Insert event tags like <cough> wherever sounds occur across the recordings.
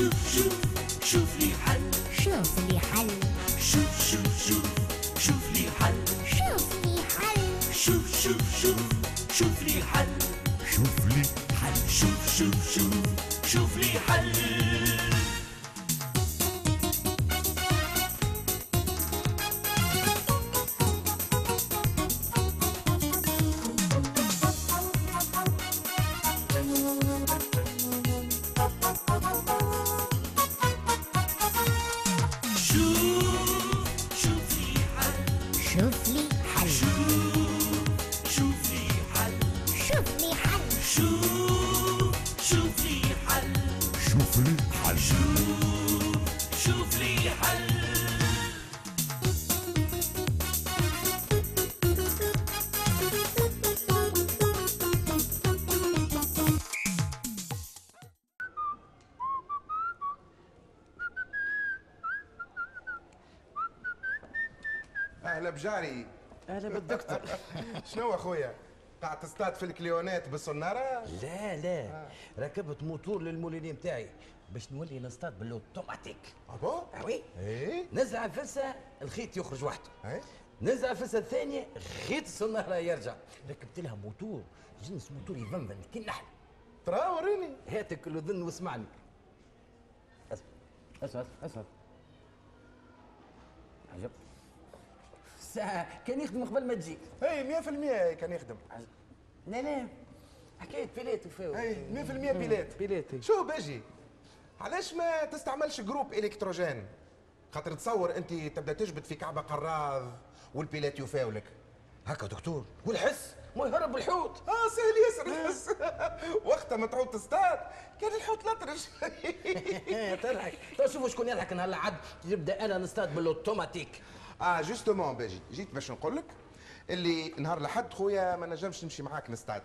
شوف شوف شوف لي حل شوف لي حل شوف شوف شوف شوف لي حل شوف لي حل شوف شوف شوف شوف لي حل شوف لي حل شوف شوف شوف شوف لي حل أهلا بجاري. أهلا بالدكتور. <laughs> شنو أخويا؟ قاعد تصطاد في الكليونات بالصنارة؟ لا لا. ركبت موتور لل moulinet نتاعي باش نولي نصطاد بالأوتوماتيك. أبو؟ oui إيه نزل على الفلسة الخيط يخرج وحده. إيه نزل على الفلسة الثانية خيط الصنارة يرجع. ركبت لها موتور جنس موتور يفنفن كي النحل ترى وريني. هاتك الاذن واسمعني. أسمع. أسمع. أسمع. عجب. ساعة كان يخدم قبل ما تجي. اي 100% كان يخدم. لا لا حكاية piles وفاو. اي 100% piles. piles. شو باجي؟ علاش ما تستعملش groupe électrogène؟ خاطر تصور أنت تبدأ تجبد في كعبة قراض وال piles يفاولك. هكا دكتور. والحس ما يهرب الحوت. آه سهل ياسر الحس. <laughs> وقتها ما تعود تصطاد. كان الحوت لطرش <laughs> تضحك. تو شوفوا شكون يضحك نهار الحد. يبدأ أنا نصطاد بالأوتوماتيك. آه justement باجي جيت باش نقول لك اللي نهار الأحد خويا ما نجمش نمشي معاك نستعد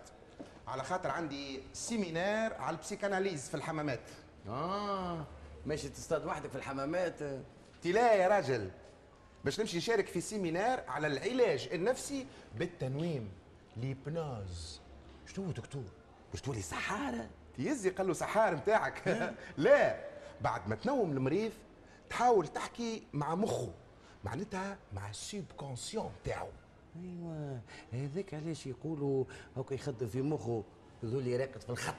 على خاطر عندي séminaire على ال psychanalyse في الحمامات. آه ماشي تصطاد وحدك في الحمامات. قلت لا يا راجل. باش نمشي نشارك في séminaire على العلاج النفسي بالتنويم l'hypnose شنو دكتور؟ باش تولي سحارة؟ تيزي قال له سحار نتاعك. <laughs> لا. بعد ما تنوم المريض تحاول تحكي مع مخه. معناتها مع ال subconscient نتاعو أيوه. هذاك علاش يقولوا هاكا يخدم في مخه ذولي راقد في الخط.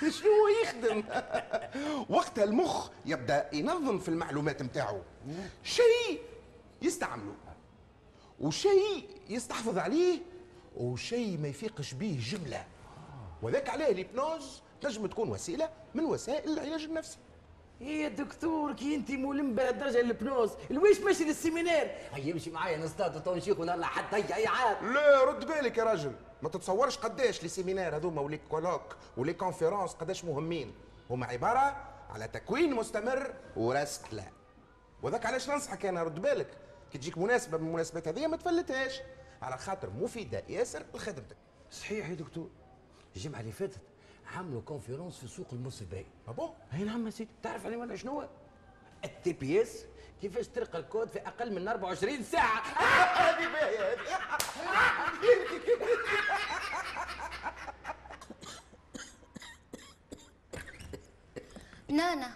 <laughs> شنو هو يخدم؟ <laughs> وقتها المخ يبدأ ينظم في المعلومات نتاعو شيء يستعمله وشيء يستحفظ عليه وشيء ما يفيقش به جملة. وذاك عليه ال hypnose تنجم تكون وسيلة من وسائل العلاج النفسي. يا دكتور كي انت ملم بهالدرجه ال hypnose؟ الويش ماشي لل séminaire هيا يمشي معايا نصطاد تو نشيخ ونهار حد هيا اي عاد لا رد بالك يا راجل. ما تتصورش قداش les séminaires هذوما و les colloques و les conférences قداش مهمين. هما عبارة على تكوين مستمر ورسكلة. وذاك علاش ننصحك أنا؟ رد بالك. كي تجيك مناسبة من المناسبات هذه ما تفلتهاش. على خاطر مفيدة ياسر لخدمتك صحيح يا دكتور. الجمعة اللي فاتت عملوا conférence في سوق الموسيبي ابو اي نعم يا سيدي. تعرف علي ولا شنو هو؟ ال TPS كيفاش ترقى الكود في أقل من 24 ساعة. هذه باهيه نانا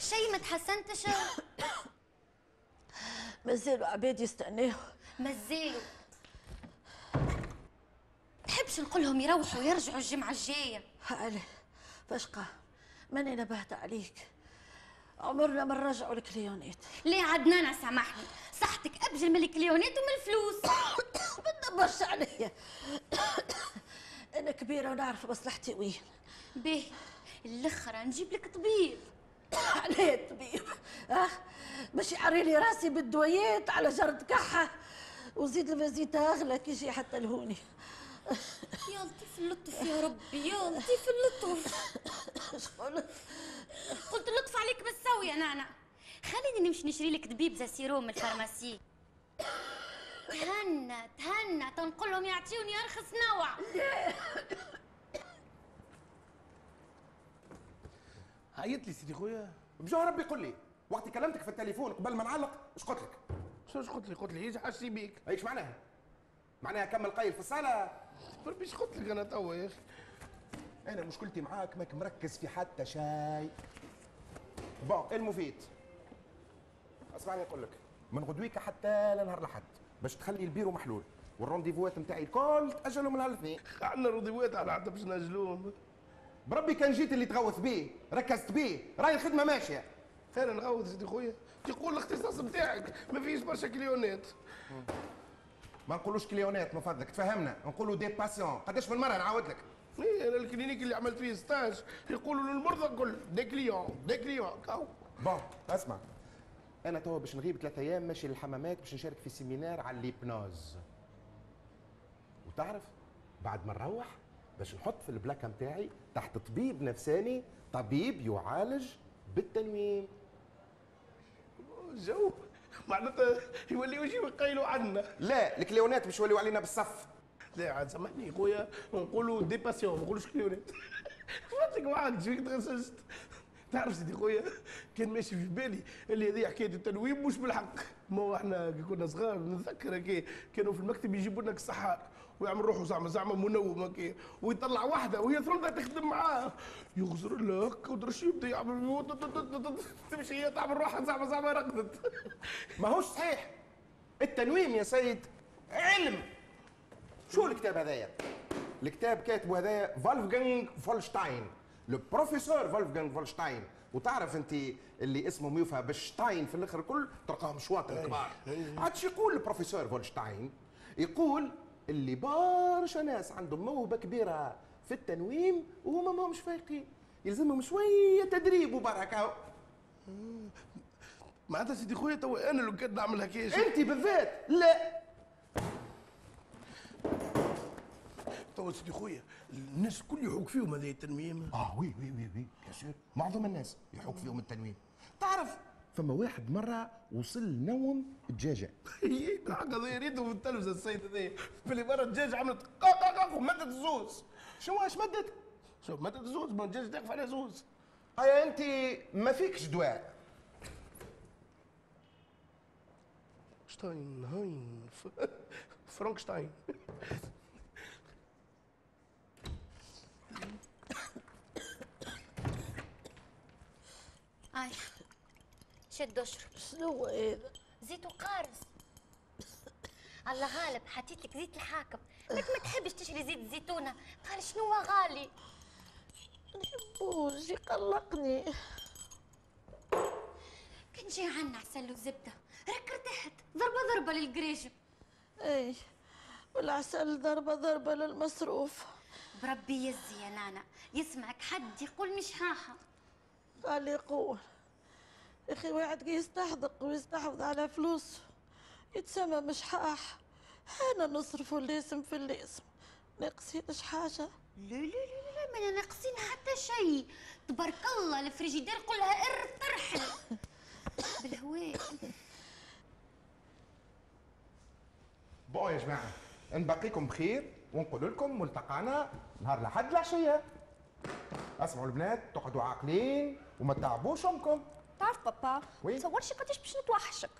شيء ما تحسنتش <coughs> مازالوا عباد يستناو مازالوا. تحبش نقولهم يروحوا ويرجعوا الجمعة الجاية. علي فشقة ماني نبهت عليك. عمرنا ما نرجعوا الكليونات ليه عاد نانا سامحني؟ صحتك أبجل من الكليونات ومن الفلوس. <coughs> ما تدبرش عليا. <coughs> أنا كبيرة ونعرف مصلحتي وين. باهي الأخرى نجيب لك طبيب. <coughs> عليه الطبيب. آه باش يعريلي راسي بالدويات على جرد كحة. وزيد الفازيتا أغلى كي يجي حتى لهوني يا لطيف اللطف يا ربي يا لطيف اللطف. قلت اللطف عليك بالسوي يا نانا خليني نمشي نشري لك دبيب زي سيروم من ال pharmacie. تهنى تهنى تنقول لهم يعطيوني أرخص نوع. عيط لي سيدي خويا. بجو ربي قول لي. وقت كلمتك في التليفون قبل ما نعلق إيش قلت لك؟ شوش قلت لي قلت لي إيش حاسي بيك. إيش معناها؟ معناها كمل قايل في الصالة إيش قلت لك أنا توا يا أخي أنا مشكلتي معاك ماك مركز في حتى شيء bon المفيد؟ أسمعني نقول لك. من غدويك حتى لنهار الأحد باش تخلي البيرو محلول. والرونديفوات نتاعي الكل تاجلوا من الاثنين عندنا رونديفوات على حتى باش نأجلوهم. بربي كان جيت اللي تغوث بيه ركزت بيه راهي الخدمة ماشية. أنا نغوض سيدي خويا. تقول الاختصاص نتاعك ما فيش برشا كليونات. ما نقولوش كليونات من فضلك تفهمنا. نقولوا des patients. قداش من مره نعاود لك. إيه أنا ال clinique اللي عملت فيه stage يقولوا للمرضى الكل des clients des clients كاو. bon اسمع. أنا توا باش نغيب ثلاثة أيام ماشي للحمامات باش نشارك في séminaire على l'hypnose وتعرف بعد ما نروح باش نحط في البلاكه نتاعي تحت طبيب نفساني طبيب يعالج بالتنويم. جو معناتها يوليو يجيو يقيلوا عنا. لا الكليونات باش يوليو علينا بالصف. لا عاد سامحني خويا. نقولوا des patients ما نقولوش كليونات. <laughs> فهمتك معاك تعرف سيدي خويا كان ماشي في بالي اللي هذه حكاية التنويم مش بالحق. ما هو إحنا كي كنا صغار نتذكر هكا كانوا في المكتب يجيبوا لنا السحار ويعمل روحه زعما زعما منوم هكا ويطلع واحدة وهي ثلثه تخدم معاه. يغزر لها هكا ودرش يبدأ يعمل تمشي هي تعمل روحها زعما زعما رقدت. ماهوش صحيح. التنويم يا سيد علم. شو الكتاب هذايا؟ الكتاب كاتبه هذايا فولفغانغ فولشتاين. le professeur فولفغانغ فولشتاين وتعرف انت اللي اسمهم يوفى بالشتاين في الآخر الكل تلقاهم شواطن كبار. عاد شو يقول البروفيسور فولشتاين يقول اللي برشا ناس عندهم موهبة كبيرة في التنويم وهما ما همش فايقين. يلزمهم شوية تدريب وبركة. معناتها سيدي خويا توا أنا لو كان نعمل هكايا أنت بالذات؟ لا. توا سيدي خويا الناس الكل يحوك فيهم هذا التنويم آه oui oui oui oui. bien sûr معظم الناس يحوك فيهم التنويم تعرف فما واحد مرة وصل نوم دجاجه الحق <laughs> هذا يريدوا في التلفزة السيد هذا. باللي مرة الدجاج عملت قا قا قا ومدت الزوز شو اش مدت شوف مدت الزوز ما الدجاج تقف على زوز. هيا انت ما فيكش دواء. شتاين هاين <laughs> فرانكشتاين. اي شد اشرب شنو هذا؟ زيت وقارص. الله غالب حطيت لك زيت الحاكم. لك ما تحبش تشري زيت الزيتونه قال شنو هو غالي؟ نحبوش يقلقني كان جاي عنا عسل وزبدة. راك ارتحت. ضربة ضربة للقريش اي والعسل ضربة ضربة للمصروف. بربي يزي يا نانا. يسمعك حد يقول مش هاها قال يقول يا أخي واحد كي يستحدق ويستحوذ على فلوس يتسمى مش حاح أنا نصرف الليسم في الليسم ناقصينش حاجة؟ لا لا لا لا ما ناقصين حتى شيء. تبارك الله الفريجيدير كلها إر ترحل <laughs> بالهواء. bon يا جماعة نبقيكم بخير ونقول لكم ملتقانا نهار الأحد العشيه اسمعوا البنات تقعدوا عاقلين وما تعبوش امكم تعرف بابا oui؟ تصورش قداش باش نتوحشك.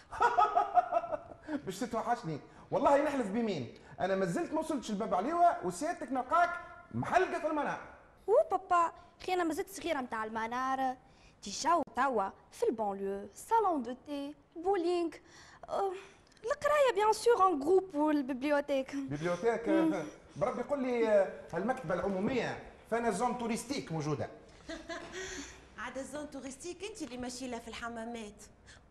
<laughs> باش تتوحشني. والله نحلف بمين؟ أنا ما زلت ما وصلتش الباب عليوه وسيادتك نلقاك محلقة في المنار. أو بابا خي أنا مازلت صغيرة متاع المنار. déjà توا في ال banlieue salon de thé bowling القراية bien sûr en groupe وال bibliothèque bibliothèque. بربي يقول لي آه، المكتبة العمومية. فانا zone touristique موجودة. <laughs> عاد ال zone touristique انت اللي ماشي لها في الحمامات.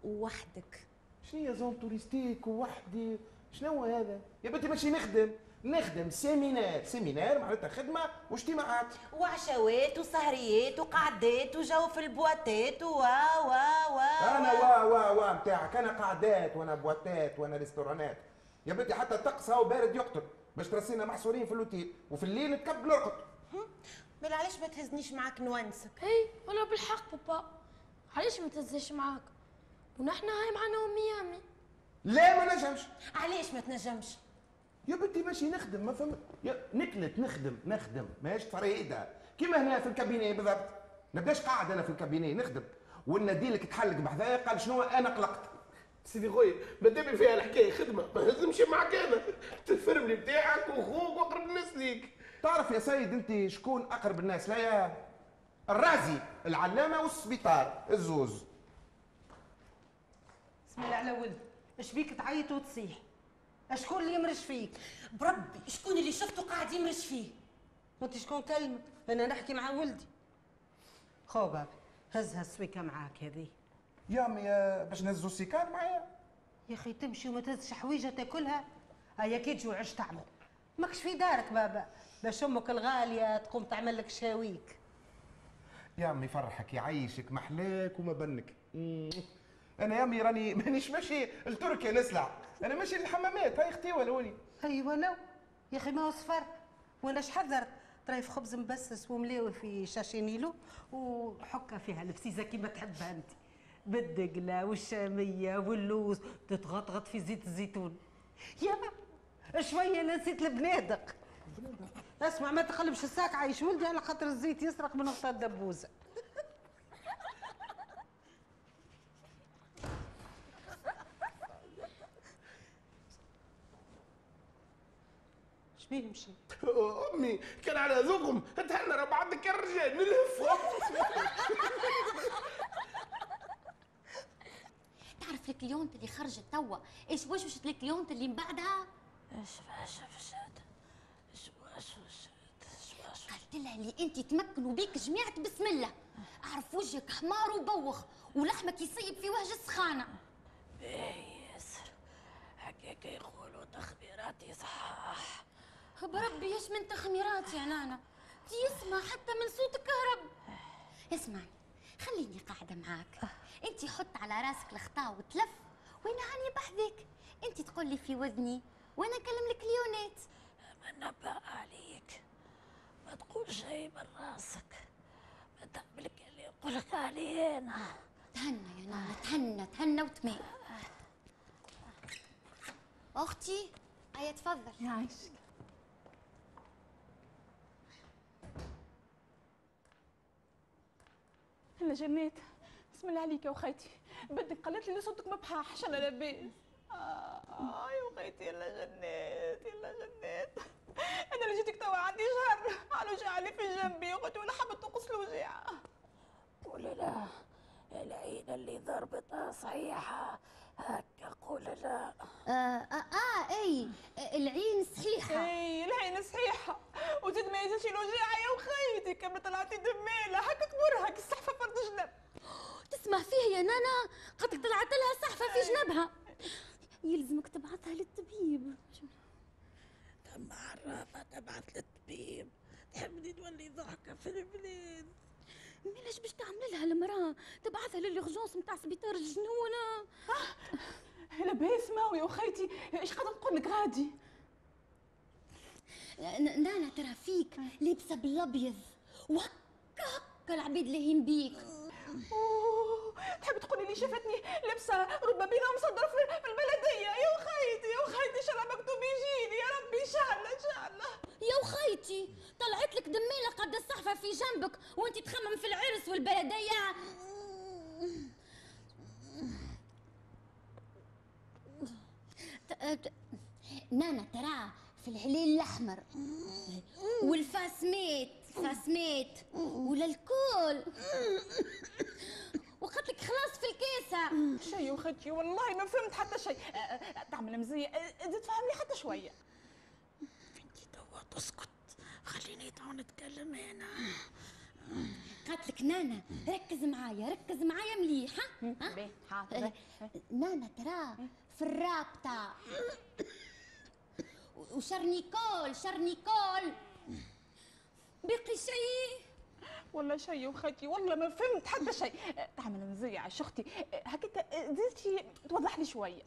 وحدك شنو هي zone touristique ووحدي؟ شنو هذا؟ يا بنتي ماشي نخدم. نخدم séminaire. séminaire معناتها خدمة واجتماعات. وعشوات وسهريات وقعدات وجو في البواتات وا وا وا أنا وا وا وا بتاعك أنا قعدات وأنا بواتات وأنا ريستورانات. يا بنتي حتى الطقس هاو بارد يقتل. باش ترسينا محصورين في الأوتيل. وفي الليل نتكب نرقد مال علاش ما تهزنيش معاك نونسك هي ولا بالحق بابا. علاش ما تنزلش معاك؟ ونحن هاي معنا امي يامي. لا ما نجمش. علاش ما تنجمش؟ يا بنتي ماشي نخدم ما فهم يا نكلت نخدم نخدم. ماهيش فريدة. كيما هنا في الكابيني بالضبط. نبداش قاعد أنا في الكابيني نخدم. والنديلك تحلق بحذايا قال شنو؟ أنا قلقت. سيدي خويا ما دام فيها الحكاية خدمة ما لازمش معك أنا. تفرملي بتاعك واخوك واقرب الناس ليك. تعرف يا سيد انت شكون اقرب الناس ليا؟ الرازي العلامة والسبيطار الزوز. بسم الله على ولد. اش بيك تعيط وتصيح؟ شكون اللي يمرش فيك؟ بربي شكون اللي شفته قاعد يمرش فيه؟ وانت شكون كلمك أنا نحكي مع ولدي. خو بابا هزها السويكه معاك هذه. يا امي آه، باش نهزو السيكان معايا؟ يا أخي تمشي وما تهزش حويجة تاكلها. هيا كي تجوع اش تعمل. ماكش في دارك بابا. باش أمك الغالية تقوم تعمل لك شاويك؟ يا أمي فرحك يعيشك محلاك وما بنك. أنا يا أمي راني <laughs> مانيش ماشي لتركيا نسلع. أنا ماشي للحمامات هاي أختي ولا ولي ايوا لو يا أخي ما هو سفر. وأنا حذرت؟ طريف خبز مبسس ومليوي في sachet نيلو وحكة فيها الفسيزه كيما تحبها أنت. بالدقلة والشامية واللوز تتغطغط في زيت الزيتون. يا شوية نسيت البنادق اسمع ما تقلبش الساك عايش. ولدي على خاطر الزيت يسرق من غطاء الدبوزه شبيه مشي أمي كان على ذوقهم. تهنى راه بعضك الرجال نلهف. تعرف ال cliente اللي خرجت توا؟ إيش وشوشت ال cliente اللي من بعدها؟ إيش إيش. قالت لها اللي انت تمكنوا بيك جميعة بسم الله. أعرف وجهك حمار وبوخ ولحمك يصيب في وجه السخانة. ياسر هكاك يقولوا تخبيراتي صح بربي إيش من تخميرات يا نانا؟ دي يسمع حتى من صوت الكهرب اسمعي خليني قاعدة معاك. انت حط على راسك الخطا وتلف وأنا هاني بحذك انت تقول لي في وذني وأنا أكلم لك ليونات ما نبأ عليك ما تقول شيء من راسك. ما تعمل اللي يقولك عليه أنا تهنى يا نانا تهنى تهنى وتمام أختي هيا تفضل. يعيشك هلا جنات بسم الله عليك يا وخيتي بدك قالت لي صوتك ما بحاحش أنا لاباس آه يا وخيتي يلا جنات يلا جنات أنا اللي جيتك توا عندي شهر على وجع لي في جنبي وقلت وأنا حابة تنقص الوجع قولي لا العين اللي ضربتها صحيحة. هكا قولي لا آه, آه, آه إي العين صحيحة. إي العين صحيحة. وزيد ما يزيدش الوجع يا وخيتي. كم طلعتي دميلة. هكا كبرها الصحفة فرد جنب. تسمع فيه يا نانا؟ قد طلعت لها صحفة في جنبها. يلزمك تبعثها للطبيب. كم عرافة تبعث للطبيب. تحبني تولي ضحكة في البلاد. مالاش باش تعمل لها المرأة. تبعثها للغجونس نتاع سبيطار الجنونة. لاباس ماوي يا وخيتي إيش قاعدة نقول لك غادي؟ نانا ترى فيك لابسة بالأبيض. وهكا هكا العبيد لاهين بيك أوه، لي شافتني لابسه ربابيله مصدره في البلديه يا وخيتي يا وخيتي إن شاء الله مكتوب يجيني. يا ربي إن شاء الله إن شاء الله. يا وخيتي طلعت لك دميله قد الصحفة في جنبك وأنت تخمم في العرس والبلدية. نانا ترى في الهلال الأحمر. والفاسميت فاسميت ولا الكول وقلت لك خلاص في الكيسة. شيء يا وخيتي والله ما فهمت حتى شيء. أه، أه، تعمل مزية. أه، زيد فهمني حتى شوية. انتي توا تسكت. خليني تو نتكلم هنا. قالت لك نانا ركز معايا ركز معايا مليح ها؟ ها؟ باهي، حاضر، نانا ترى في الرابطة. وشرنيكول شرنيكول بقي شيء. والله شيء يا وخيتي والله ما فهمت حتى شيء. أه، تعمل مزيه على شختي أه، هكاك أه، زيدتي توضح لي شوية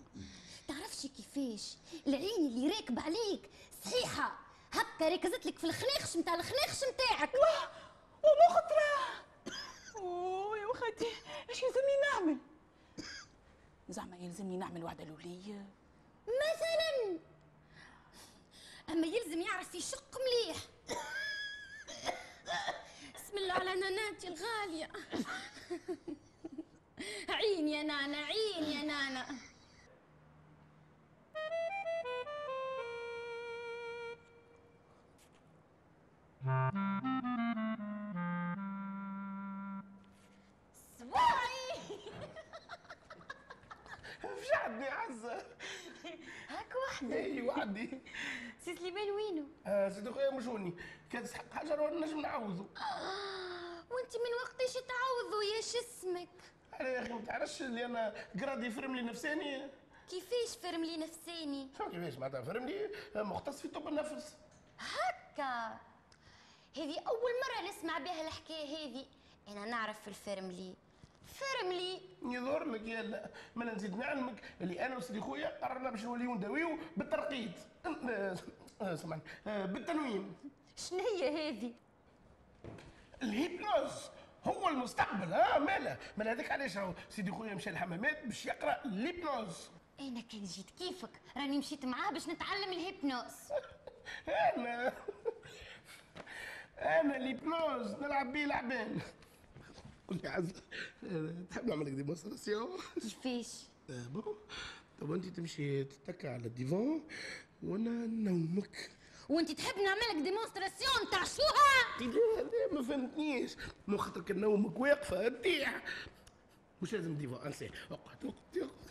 تعرفش كيفاش؟ العين اللي راكبة عليك صحيحة. هكا ركزت لك في الخناخش نتاع الخناخش نتاعك ومو خطرة اوه يا وخيتي إيش يلزمني نعمل؟ زعما يلزمني نعمل وعده لولية مثلا أما يلزم يعرف يشق مليح. من الأعلانات الغالية. عين يا نانا عين يا نانا. سبوعي فجعتني عزة هاك وحدي إي وحدي. سي سليمان وينو؟ آه سيدي خويا مشوني كان تسحق حاجة راه نجم نعوضو. وانت من وقتاش تعوضوا يا شسمك أنا يا أخي ما تعرفش اللي أنا قرادي فرملي نفساني؟ كيفاش فرملي نفساني؟ شو كيفاش معناتها فرملي آه، مختص في طب النفس. هكا. هذه أول مرة نسمع بها الحكاية هذه. أنا نعرف في الفرملي فرملي يظهر لك يا ما نزيد نعلمك اللي أنا وسيدي خويا قررنا باش نوليو نداويو بالترقيد. آه، <laughs> آه، سمعني. آه، بالتنويم شنو هي هذه؟ ال hypnose هو المستقبل. ها ماله مال هذاك علاش راهو سيدي خويا مشى الحمامات باش يقرأ ال hypnose. أنا كان جيت كيفك؟ راني مشيت معاه باش نتعلم ال hypnose. <laughs> أنا. أنا ال hypnose نلعب بيه لعبان. قول لي عزة آه، تحب نعمل لك démonstration كيفاش؟ <laughs> Bon. طب أنت تمشي تتكى على ال divan وأنا نومك. وانت تحب نعملك démonstration تاع شوها لا لا ما فهمتنيش. مو خاطر كان نومك واقفة تطيح مش لازم divan انسى أقعد أقعد أقعد.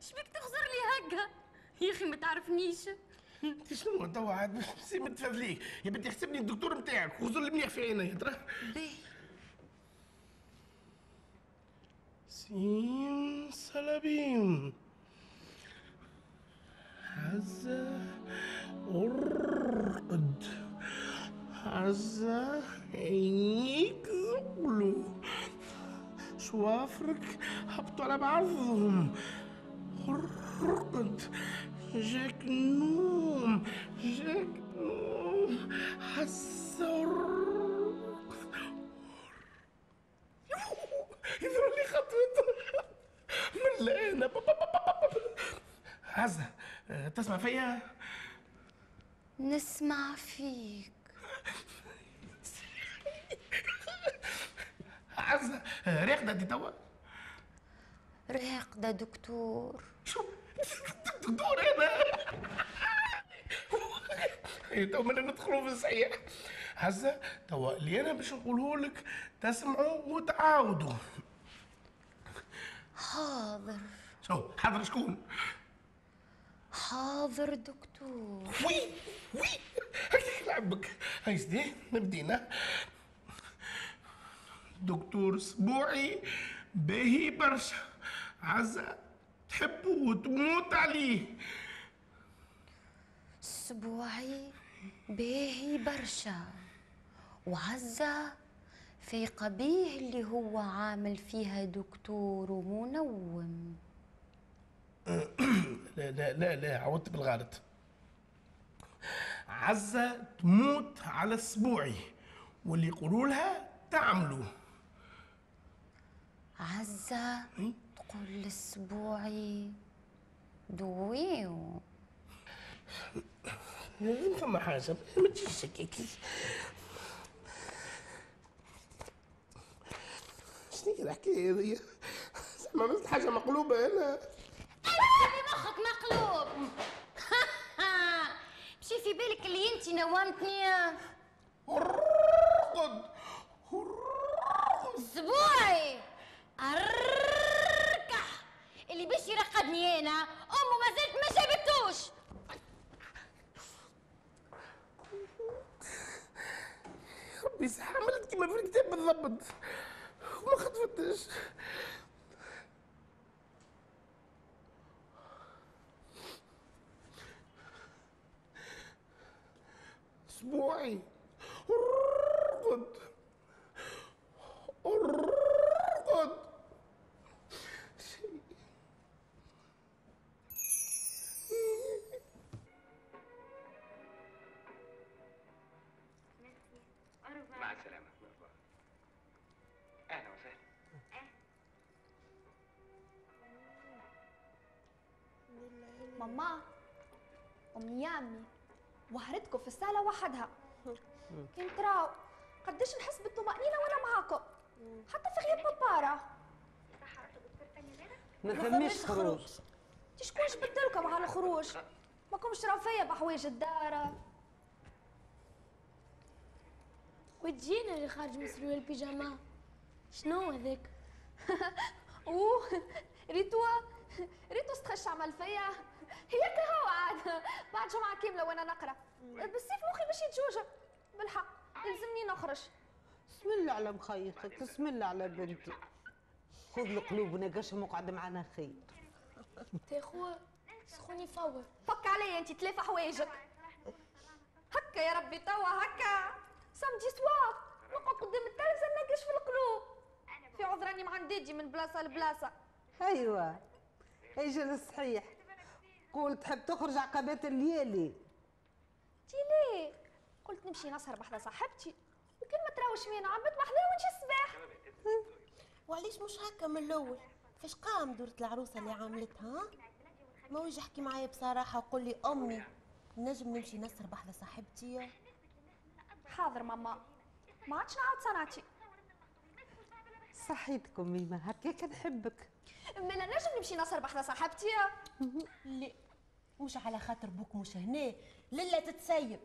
شبيك تخزر لي هكا؟ يا أخي ما تعرفنيش. شنو توا عاد مش نسي متفادليك يا بنتي احسبني الدكتور نتاعك. لي منيح في عيني ترى. باهي سين سلابيم عزة ارقد عزة عينيك زغلو شوافرك هبطوا على بعضهم فيا نسمع فيك. عزة راقدة دي توا؟ راقدة دكتور. شو؟ دكتور أنا إيه، تو من ندخلوا في الصحيح. عزة توا اللي أنا باش نقوله لك تسمعوا وتعاودوا. حاضر. شو حاضر شكون؟ حاضر دكتور. Oui oui. هكذا لعبك. هاي سيدي نبدينا. دكتور اسبوعي باهي برشا. عزة تحبه وتموت عليه. اسبوعي باهي برشا. وعزة في قبيه اللي هو عامل فيها دكتور ومنوم. لا لا لا لا عودت بالغلط. عزة تموت على أسبوعي واللي يقولوا لها تعملوا. عزة تقول اسبوعي دويو. لازم فما حاجة ما تجيش شنو هي الحكاية هذي؟ زعما عملت حاجة مقلوبة أنا. اللي مخك مقلوب. <laughs> مشي في بالك اللي انت نومتني؟ ارقد اسبوعي أركح. اللي باش يرقدني أنا أمه ما زلت ما جابتوش. ربي صح عملت كيما في الكتاب بالضبط وما خطفتش. اسبوعي ارقد ارقد مع السلامة أهلا وسهلا ماما أمي يامي وهرتكم في الصالة وحدها كنت راو. قديش نحس بالطمأنينة وأنا معاكم حتى في غياب بابارا ما فماش خروج. انت شكون جبدلكم على الخروج. ماكمش فيا بحوايج الدار وتجينا اللي خارج من سروال البيجاما شنو هذاك؟ <laughs> أوه. ريتوا ريتوا استخش عمل فيا. هيك هو عاد. بعد جمعة كاملة وأنا نقرأ. بالسيف مخي باش يتجوجب بالحق. يلزمني نخرج. بسم الله على مخيخك بسم الله على بنتي. خذ القلوب ونقشهم وقعد معنا خير تاخو سخوني فور. فك عليا انت تلافى حوايجك. هكا يا ربي توا هكا. Samedi soir نقعد قدام التلفزة ننقش في القلوب. في عذراني مع نديجي من بلاصة لبلاصة. أيوه. أجل الصحيح. قول تحب تخرج عقبات الليالي. تي ليه قلت نمشي نسهر بحذا صاحبتي. وكل ما تراوش مينا عبد بحذا ونجي الصباح. وعليش مش هكا من الأول؟ فاش قام دورة العروسة اللي عملتها ها؟ ما ويجي احكي معايا بصراحة وقول لي أمي نجم نمشي نسهر بحذا صاحبتي. حاضر ماما. ما عادش نعاود صنعتي. صحيتكم ميمة هكاك نحبك. مالا نجم نمشي نسهر بحذا صاحبتي. لا. مش على خاطر بوك مش هنا. للا تتسيب.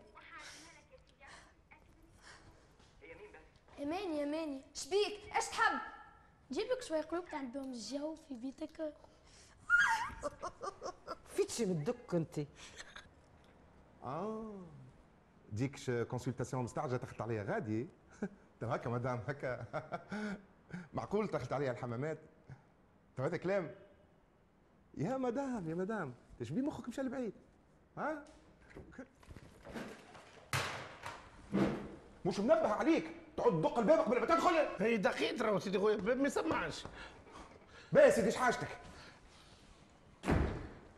اماني اماني شبيك إيش تحب؟ جيبك شوية قلوب تعمل بهم الجو في بيتك. فيتش من الدك أنت. آه. ديكش consultation مستعجلة تاخذت عليها غادي. <laughs> تو هكا مدام هكا. <laughs> معقول تاخذت عليها الحمامات؟ تو هذا كلام. يا مدام يا مدام. تشبي مخك مشى لبعيد ها؟ مش منبه عليك. تقعد تدق الباب قبل ما تدخل هي دقيقة راهو سيدي خويا الباب ما يسمعش بس سيدي حاجتك؟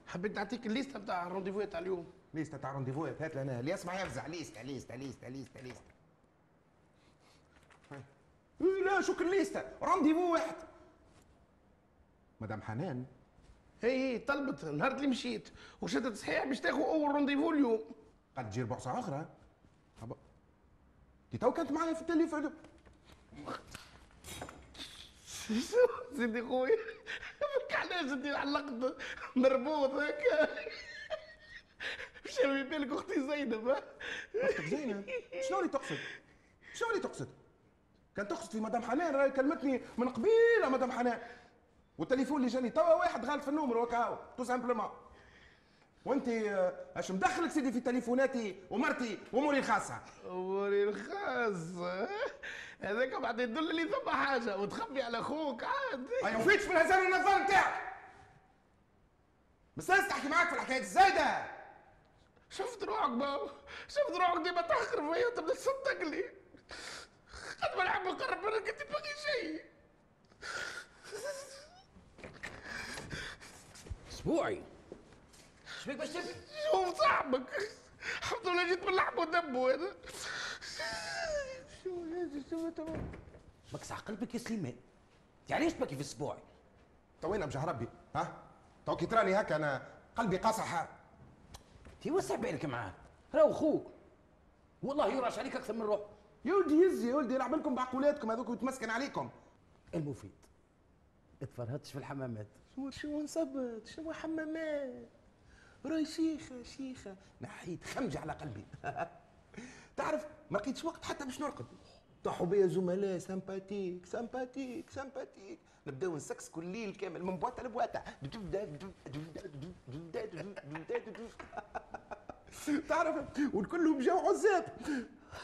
حبيت نعطيك الليستة نتاع ال rendez-vous تاع اليوم. ليستا تاع رونديفوات هات لنا اللي يسمع يفزع. ليستا ليستا ليستا ليستا هاي. إيه لا شو كل ليستا rendez-vous واحد مدام حنان. هي هي طلبت نهار اللي مشيت. وشدت صحيح باش تاخذ أول rendez-vous اليوم. قد تجي ربع ساعه أخرى. هبا. دي تو كانت معايا في التليفون. <laughs> سيدي خويا علاش انت علقت مربوط هكا؟ مشى في بالك أختي زينب أختك زينب؟ شنو اللي تقصد؟ شنو اللي تقصد؟ كان تقصد في مدام حنان راهي كلمتني من قبيلة مدام حنان. والتليفون اللي جاني توا واحد غالط في النومرو كاو tout simplement. وانت آه، اش مدخلك سيدي في تليفوناتي ومرتي واموري الخاصة؟ اموري الخاصة؟ هذاك بعد يدل لي ثم حاجة وتخبي على أخوك عاد ما يوفيتش من هزار النظام نتاعك. بس تحكي معاك في الحكايات الزايدة. شفت روحك بابا شفت روحك ديما تحقر فيا تبدا تصدق لي. قد ما نحب نقرب منك انت باقي شيء. أسبوعي. شبيك باش تبكي؟ شوف صاحبك. الحمد لله جيت من لحم ودم هذا. شو هذا شو تمام بكسع قلبك يا سليمان. انت علاش تبكي في أسبوعي؟ تو أنا بجاه ربي ها؟ تو كي تراني هكا أنا قلبي قاصح تي وسع بالك معاه راهو خوك. والله يراش عليك أكثر من روح. يا ولدي يزي يا ولدي يلعب لكم بعقولاتكم هذوك ويتمسكن عليكم. المفيد. اتفرهدتش في الحمامات. شو شو نصبت شو حمامات راي شيخة شيخة. نحيت خمجة على قلبي. <laughs> تعرف ما لقيتش وقت حتى باش نرقد. طاحوا بيا زملاء sympathiques sympathiques sympathiques نبداو نسكس كل ليل كامل من بواطة لبواطة. <laughs> تعرف والكلهم جاو عزاب.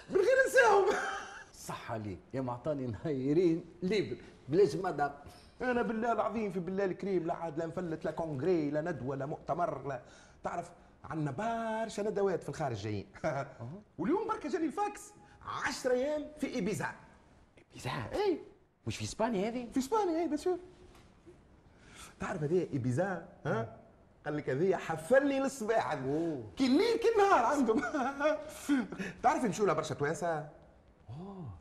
من غير نساهم. <laughs> صح عليك. يا معطاني نهيرين libres. بلاش مدام أنا بالله العظيم في بالله الكريم لا عاد لا نفلت لا congrès لا ندوة لا مؤتمر لا تعرف عندنا برشا ندوات في الخارج جايين. <laughs> واليوم بركة جاني الفاكس 10 أيام في إيبيزا. إيبيزا؟ اي مش في إسبانيا هذه؟ في إسبانيا اي بس تعرف هذه إيبيزا؟ ها؟ قال لك هذه حفلني للصباح كي الليل كي النهار عندهم. <laughs> تعرف يمشوا لها برشا توانسة؟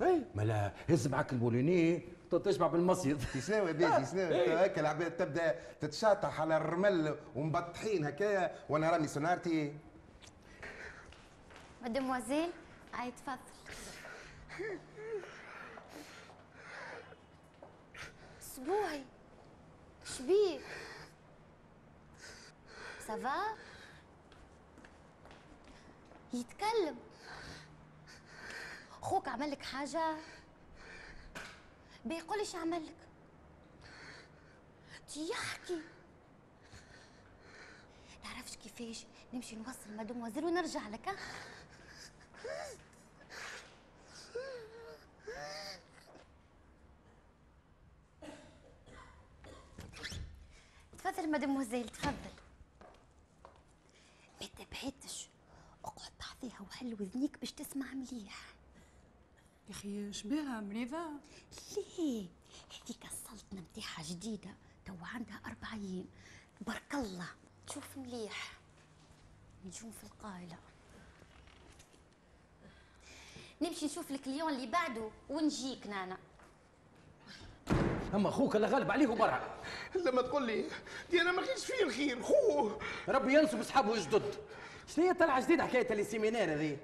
اي ملا هز معاك البوليني تشبع بالمصيد. شنو يا بيجي شنو هكا العباد تبدأ تتشاطح على الرمل ومبطحين هكايا وأنا راني سونارتي مدموزيل هاي تفضل اسبوعي شبيك ça va يتكلم خوك عمل لك حاجة بيقول إيش عمل لك تي يحكي. تعرفش كيفاش نمشي نوصل مادموزيل ونرجع لك تفضل مادموزيل تفضل. ما تبعدش اقعد بعضيها وحل وذنيك باش تسمع مليح. يا أخي شبيها مريضة؟ ليه؟ هذيك السلطنة نتاعها جديدة تو عندها أربع أيام بارك الله. تشوف مليح. نجوم في القايلة. نمشي نشوف لك اليوم اللي بعده ونجيك نانا. أما أخوك اللي غالب عليه برا لما تقول لي دي أنا ما كاينش فيه الخير خوه. ربي ينصب أصحابه جدد شنو هي طلع جديد حكاية السيمينار هذه؟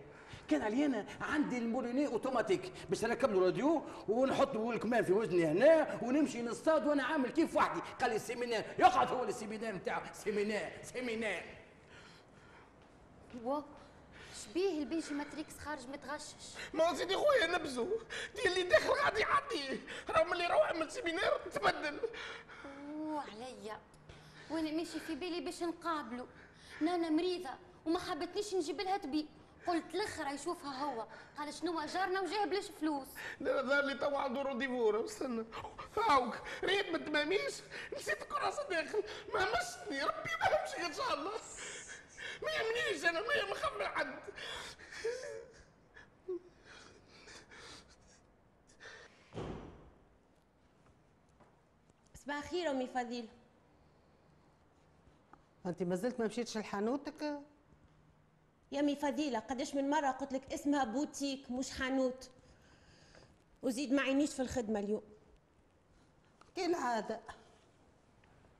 كان علي أنا عندي الموليني أوتوماتيك. باش نركب له راديو ونحط له الكمام في وزني هنا ونمشي نصطاد وأنا عامل كيف وحدي. قال لي السيمينار يقعد هو السيمينار نتاعو. سيمينار سيمينار و شبيه البيجي ماتريكس خارج متغشش. ما سيدي خويا نبزو. دي اللي داخل غادي يعدي. راه ملي يروح من السيمينار تبدل. أوه عليا. وأنا ماشي في بالي باش نقابله نانا مريضة وما حبتنيش نجيب لها تبي قلت الآخر يشوفها هو. قال شنو جارنا وجاه بلاش فلوس؟ لا ظهر لي توا عنده رونديفور استنى هاوك ريت ما تماميش. نسيت الكراسه داخل ما مسني ربي ما همشي إن شاء الله. ما يهمنيش أنا ما مخمر حد. صباح الخير أمي فضيلة. أنت ما زلت ما مشيتش لحانوتك؟ يا امي فضيله قداش من مرة قلت لك اسمها بوتيك مش حانوت؟ وزيد ما عينيش في الخدمة اليوم. كالعاده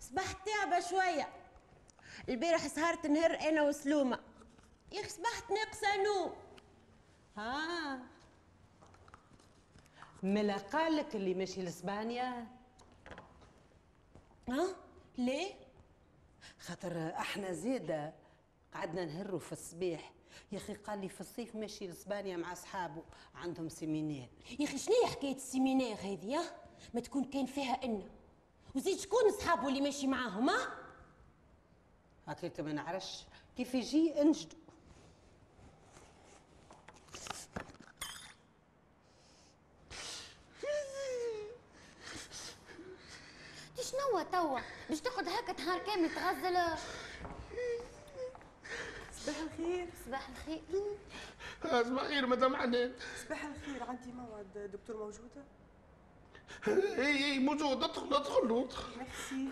صبحت تعبة شوية. البارح سهرت نهر أنا وسلومة. يا أخي صبحت ناقصة نوم. ها. ملا قالك اللي ماشي لاسبانيا ها؟ ليه؟ خاطر أحنا زيادة. قعدنا نهروا في الصباح يا أخي قال لي في الصيف ماشي لاسبانيا مع أصحابه عندهم séminaire يا أخي شنو حكاية ال séminaire هذه ما تكون كان فيها إنا وزيد شكون أصحابه اللي ماشي معاهم ها؟ هكاك ما نعرفش كيف يجي انجدو شنو توا؟ باش تقعد هكا نهار كامل تغزل. صباح الخير. صباح الخير. صباح الخير مدام حنان صباح الخير عندي موعد دكتور موجوده اي اي موجود. ادخل ادخل ادخل ميرسي.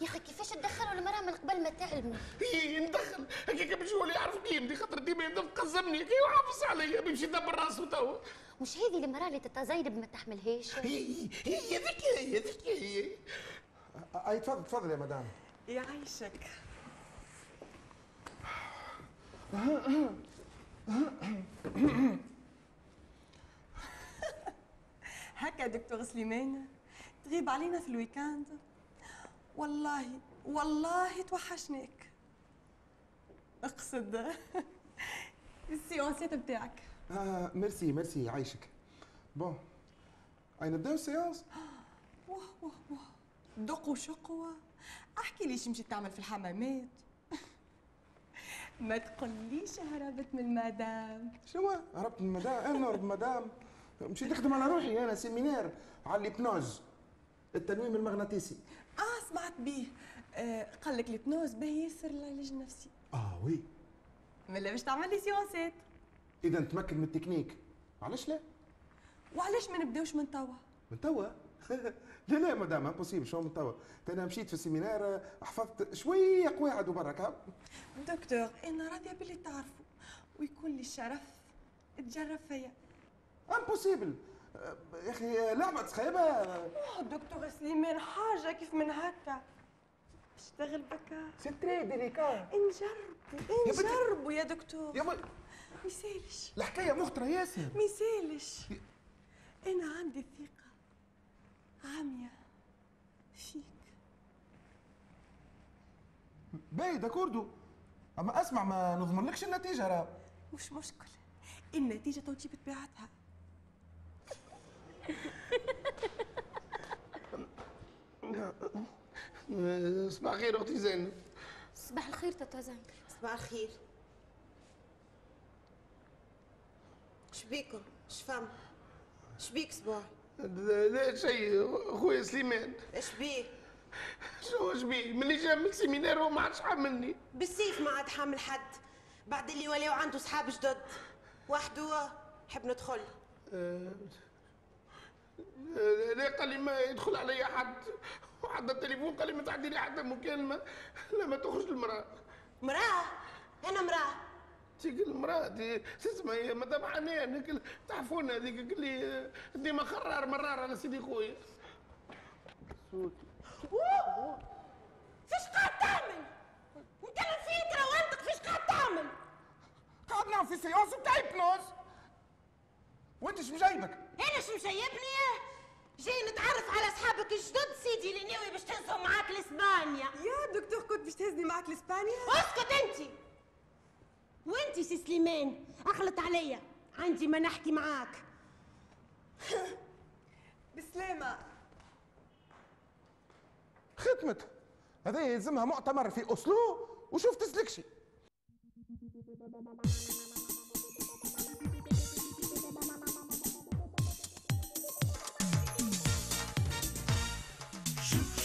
يا أخي كيفاش تدخلوا المرأة من قبل ما تعلموا إي ندخل. هكاك باش هو اللي يعرف قيمتي خاطر ديما يبدا قزمني كي وحافظ عليا بيمشي يدبر راسه توا. مش هذه المرأة اللي تتزايد ما تحملهاش؟ هي هي ذيك هي ذيك هي. أي تفضل تفضل يا مدام. يعيشك هكا دكتور سليمان تغيب علينا في ال week-end. والله والله توحشناك. اقصد <laughs> ال séance ات بتاعك آه merci merci يعيشك bon اي نبداو ال séance واه واه واه دق وشقوة. أحكي لي شو مشيت تعمل في الحمامات. <laughs> ما تقوليش هربت من المدام. شنو هربت من مدام أنا نهرب من مدام مشيت نخدم على روحي أنا séminaire على ال hypnose. التنويم المغناطيسي. آه سمعت بيه. آه قال لك ال hypnose باهي ياسر العلاج النفسي. آه oui. ملا باش تعمل لي séance ات إذا نتمكن من التكنيك. علاش لا؟ وعلاش ما نبداوش من توا؟ من توا؟ <laughs> لا لا مدام impossible شو من توا؟ أنا مشيت في ال séminaire حفظت شوية قواعد وبرك ها؟ دكتور أنا راضية باللي تعرفوا ويكون لي الشرف تجرب فيا. impossible يا أخي لعبه خايبه دكتور سليمان حاجة كيف من هكا؟ اشتغل بكا. c'est très délicat نجربوا نجربوا يا دكتور. يا. ما يسالش الحكاية مخطرة ياسر. ما يسالش أنا عندي ثقة عامية فيك. باهي d'accord أما أسمع ما نضمنلكش النتيجة راه. مش مشكل النتيجة تو تجيب طبيعتها <laughs> صباح الخير أختي زينب. صباح الخير تاتا زين صباح الخير. شبيكم شفم شبيك صباح؟ لا شيء. خويا سليمان. اش بيه شو اش بيه ملي جا من ال séminaire هو ما عادش حاملني. بالسيف ما عاد حامل حد. بعد اللي ولاو عنده صحاب جدد. وحده حب ندخل. آه، لا قال لي ما يدخل علي حد وحتى التليفون قال لي ما تعدي لي حتى مكالمة. لا ما تخرج المرأة. مرأة؟ أنا مرأة. تيك المرأة دي شو اسمها هي مدام حنان هيك تعرفون هذيك؟ قال لي ديما خرار مرار على سيدي خويا. أوه! فيش قاعد تعمل انت الفكرة وانت فيش قاعد تعمل قاعد نعمل في séance بتاع hypnose وانت إيش مجايبك؟ أنا شو مشيبني جاي نتعرف على أصحابك الجدد سيدي اللي ناوي باش تنسوا معاك لإسبانيا. يا دكتور كنت باش تهزني معك لإسبانيا؟ اسكت أنت! وأنت سي سليمان أخلط عليا. عندي ما نحكي معاك. <laughs> بسلامة. ختمت هذا يلزمها مؤتمر في أوسلو وشوف تسلكشي.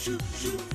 شوف شوف